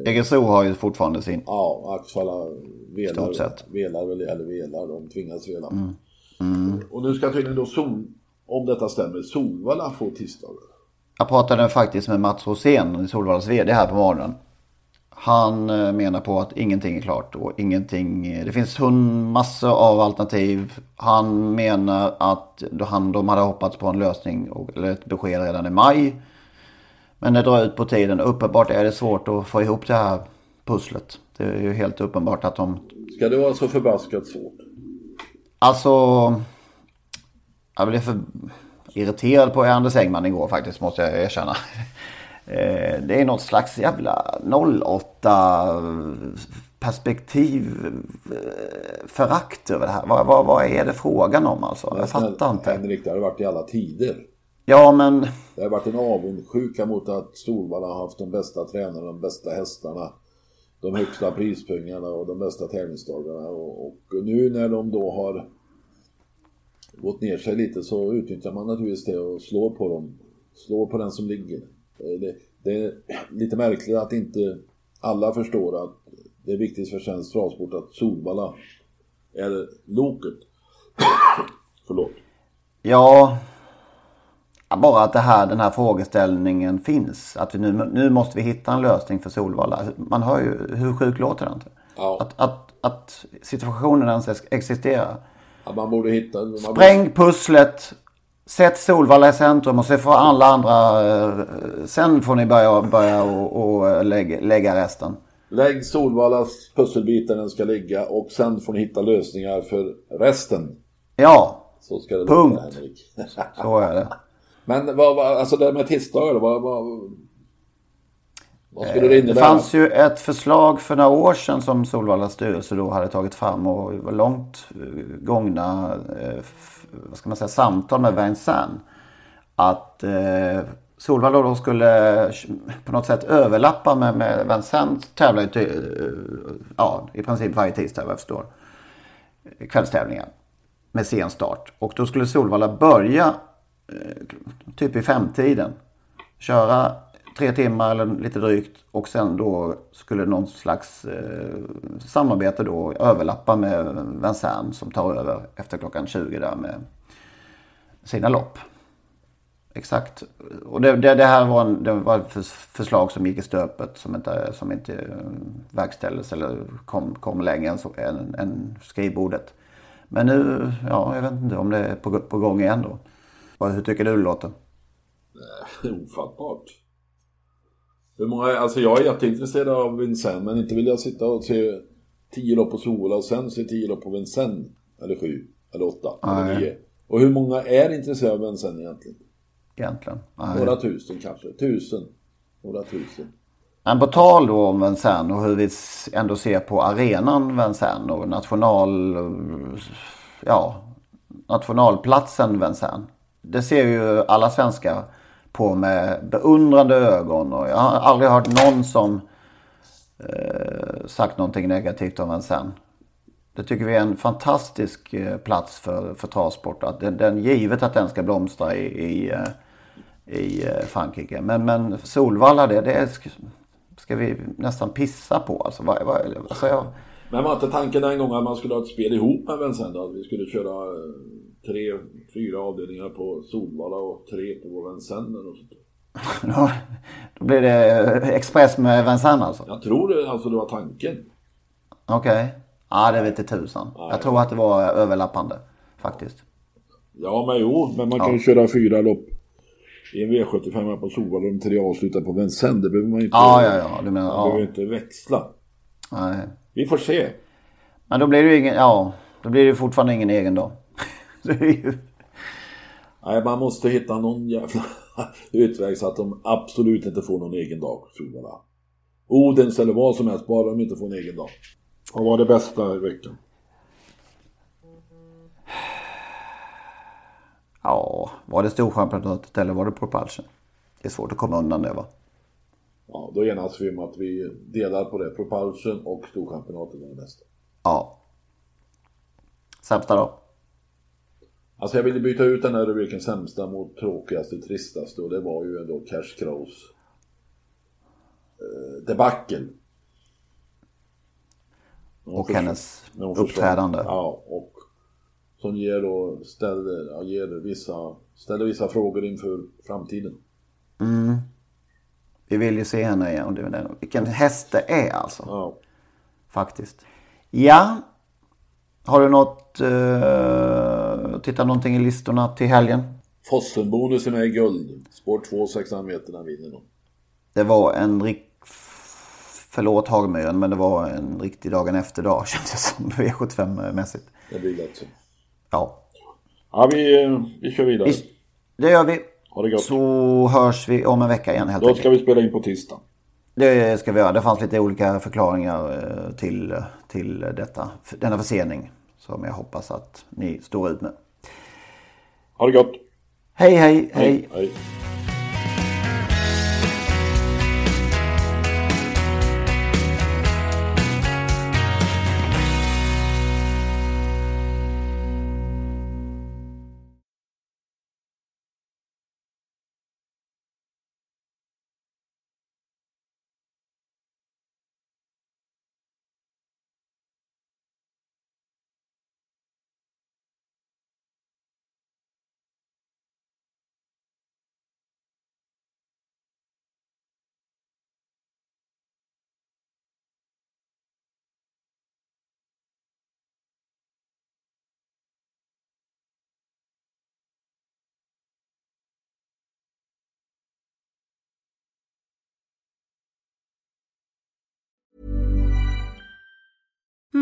Speaker 1: Jägersro har ju fortfarande sin.
Speaker 2: ja, Axvalla velar, velar väl, eller velar, de tvingas vela. Och nu ska tydligen då Sol, om detta stämmer, Solvalla få tisdagar.
Speaker 1: Jag pratade faktiskt med Mats Rosén, Solvallas vd här på morgonen. Han eh, menar på att ingenting är klart och ingenting, det finns hund, massor av alternativ. Han menar att han, de hade hoppats på en lösning och, eller ett besked redan i maj. Men det drar ut på tiden. Uppenbart är det svårt att få ihop det här pusslet. Det är ju helt uppenbart att de
Speaker 2: Ska det vara så förbaskat svårt?
Speaker 1: Alltså, jag blev för irriterad på Anders Engman igår faktiskt måste jag erkänna. Eh, Det är något slags jävla 08 perspektiv eh, förakt över det här. Vad, vad, vad är det frågan om alltså? Jag fattar inte.
Speaker 2: Henrik, det har det varit i alla tider.
Speaker 1: Ja men
Speaker 2: Det har varit en avundsjuka mot att Solvalla har haft de bästa tränarna, de bästa hästarna, de högsta prispengarna och de bästa tävlingsdagarna. Och, och nu när de då har gått ner sig lite så utnyttjar man naturligtvis det och slår på dem. Slår på den som ligger. Eh, Det, det är lite märkligt att inte alla förstår att det är viktigt för svensk travsport att Solvalla är loket. Förlåt.
Speaker 1: ja. Bara att det här, den här frågeställningen finns. Att vi nu, nu måste vi hitta en lösning för Solvalla. Man hör ju, hur sjukt låter det inte?
Speaker 2: Ja.
Speaker 1: Att, att, att situationen ens existerar.
Speaker 2: Att man borde hitta... Man borde-
Speaker 1: Spräng pusslet Sätt Solvalla i centrum och så får alla andra... eh, Sen får ni börja, börja och, och lägga, lägga resten.
Speaker 2: Lägg Solvallas pusselbitar den ska ligga och sen får ni hitta lösningar för resten.
Speaker 1: Ja,
Speaker 2: Så ska det
Speaker 1: Punkt.
Speaker 2: låta, Henrik.
Speaker 1: så är det.
Speaker 2: Men vad, vad, alltså det med tisdagar vad, vad, vad skulle det
Speaker 1: Det
Speaker 2: innebära?
Speaker 1: fanns ju ett förslag för några år sedan som Solvallas styrelse då hade tagit fram och det var långt eh, gångna eh, vad ska man säga, samtal med Vincennes. Att eh, Solvalla då skulle på något sätt överlappa med, med Vincennes tävlar ju eh, ja, i princip varje tisdag vad jag förstår. Kvällstävlingar med sen start. Och då skulle Solvalla börja eh, typ i femtiden. Köra tre timmar eller lite drygt och sen då skulle någon slags eh, samarbete då överlappa med Vincennes som tar över efter klockan 20 där med sina lopp. Exakt. Och det, det, det här var, en, det var ett förslag som gick i stöpet som inte, som inte eh, verkställdes eller kom, kom längre än, så, än, än skrivbordet. Men nu, ja, jag vet inte om det är på, på gång igen då. Hur tycker du det låter?
Speaker 2: Eh, ofattbart. Hur många, alltså jag är jätteintresserad av Vincennes men inte vill jag sitta och se tio lopp på Sola och sen se tio lopp på Vincennes. Eller sju, eller åtta, eller
Speaker 1: Nej.
Speaker 2: nio. Och hur många är intresserade av Vincennes egentligen?
Speaker 1: Egentligen. Nej.
Speaker 2: Några tusen kanske, tusen. Några tusen.
Speaker 1: Men på tal då om Vincennes och hur vi ändå ser på arenan Vincennes och national, ja, nationalplatsen Vincennes. Det ser ju alla svenskar på med beundrande ögon och jag har aldrig hört någon som eh, sagt någonting negativt om en sen. Det tycker vi är en fantastisk eh, plats för, för travsport. Att den, den, givet att den ska blomstra i, i, eh, i eh, Frankrike. Men, men Solvalla, det, det ska, ska vi nästan pissa på. Alltså, vad, vad, alltså jag,
Speaker 2: men var inte tanken en gång att man skulle ha ett spel ihop med Vincennes? Att vi skulle köra eh, tre, fyra avdelningar på Solvalla och tre på Vincennes och sånt.
Speaker 1: då, då blir det eh, Express med Vincennes alltså.
Speaker 2: Jag tror det, alltså det var tanken.
Speaker 1: Okej. Ja, det vet inte tusan. Jag tror att det var överlappande faktiskt.
Speaker 2: Ja, men jo, men man kan ju köra fyra lopp i en V75 på Solvalla och de tre avslutar på Vincennes. Det behöver man inte,
Speaker 1: Ja, ja, ja. Du menar,
Speaker 2: man behöver
Speaker 1: ja.
Speaker 2: inte växla.
Speaker 1: Nej.
Speaker 2: Vi får se.
Speaker 1: Men då blir det ju ingen, ja. Då blir det fortfarande ingen egen ju...
Speaker 2: Nej, man måste hitta någon jävla utväg så att de absolut inte får någon egen dag. Odens eller vad som helst, bara de inte får en egen dag. Vad var det bästa i veckan?
Speaker 1: Ja, var det Storchampionatet eller var det Propulsion? Det är svårt att komma undan det va?
Speaker 2: Ja, då enas vi om att vi delar på det. Propulsion och Storchampionatet det bästa.
Speaker 1: Ja. Sämsta då?
Speaker 2: Alltså jag ville byta ut den här rubriken sämsta mot tråkigaste, tristaste och det var ju ändå Cash Crows eh, debacle.
Speaker 1: Och
Speaker 2: förs-
Speaker 1: hennes
Speaker 2: försvann.
Speaker 1: uppträdande.
Speaker 2: Ja, och som ger då, ställer, ja, ger vissa, ställer vissa frågor inför framtiden.
Speaker 1: Vi vill ju se henne igen. Är den- Vilken häst det är alltså.
Speaker 2: Ja.
Speaker 1: Faktiskt. Ja. Har du något... Uh, titta någonting i listorna till helgen?
Speaker 2: Fossenbonusen är guld. Spår 2, 600 meter, den vinner nog.
Speaker 1: Det var en rik... Förlåt Hagmyren, men det var en riktig dagen efter dag känns det som V75-mässigt.
Speaker 2: Det blir lätt så.
Speaker 1: Ja,
Speaker 2: Ja, vi, eh, vi kör vidare.
Speaker 1: Visst. det gör vi.
Speaker 2: Ha det gott.
Speaker 1: Så hörs vi om en vecka igen helt
Speaker 2: Då
Speaker 1: enkelt.
Speaker 2: ska vi spela in på tisdag.
Speaker 1: Det ska vi göra. Det fanns lite olika förklaringar eh, till, till detta, denna försening. Som jag hoppas att ni står ut med.
Speaker 2: Ha det gott.
Speaker 1: Hej, hej, hej.
Speaker 2: hej.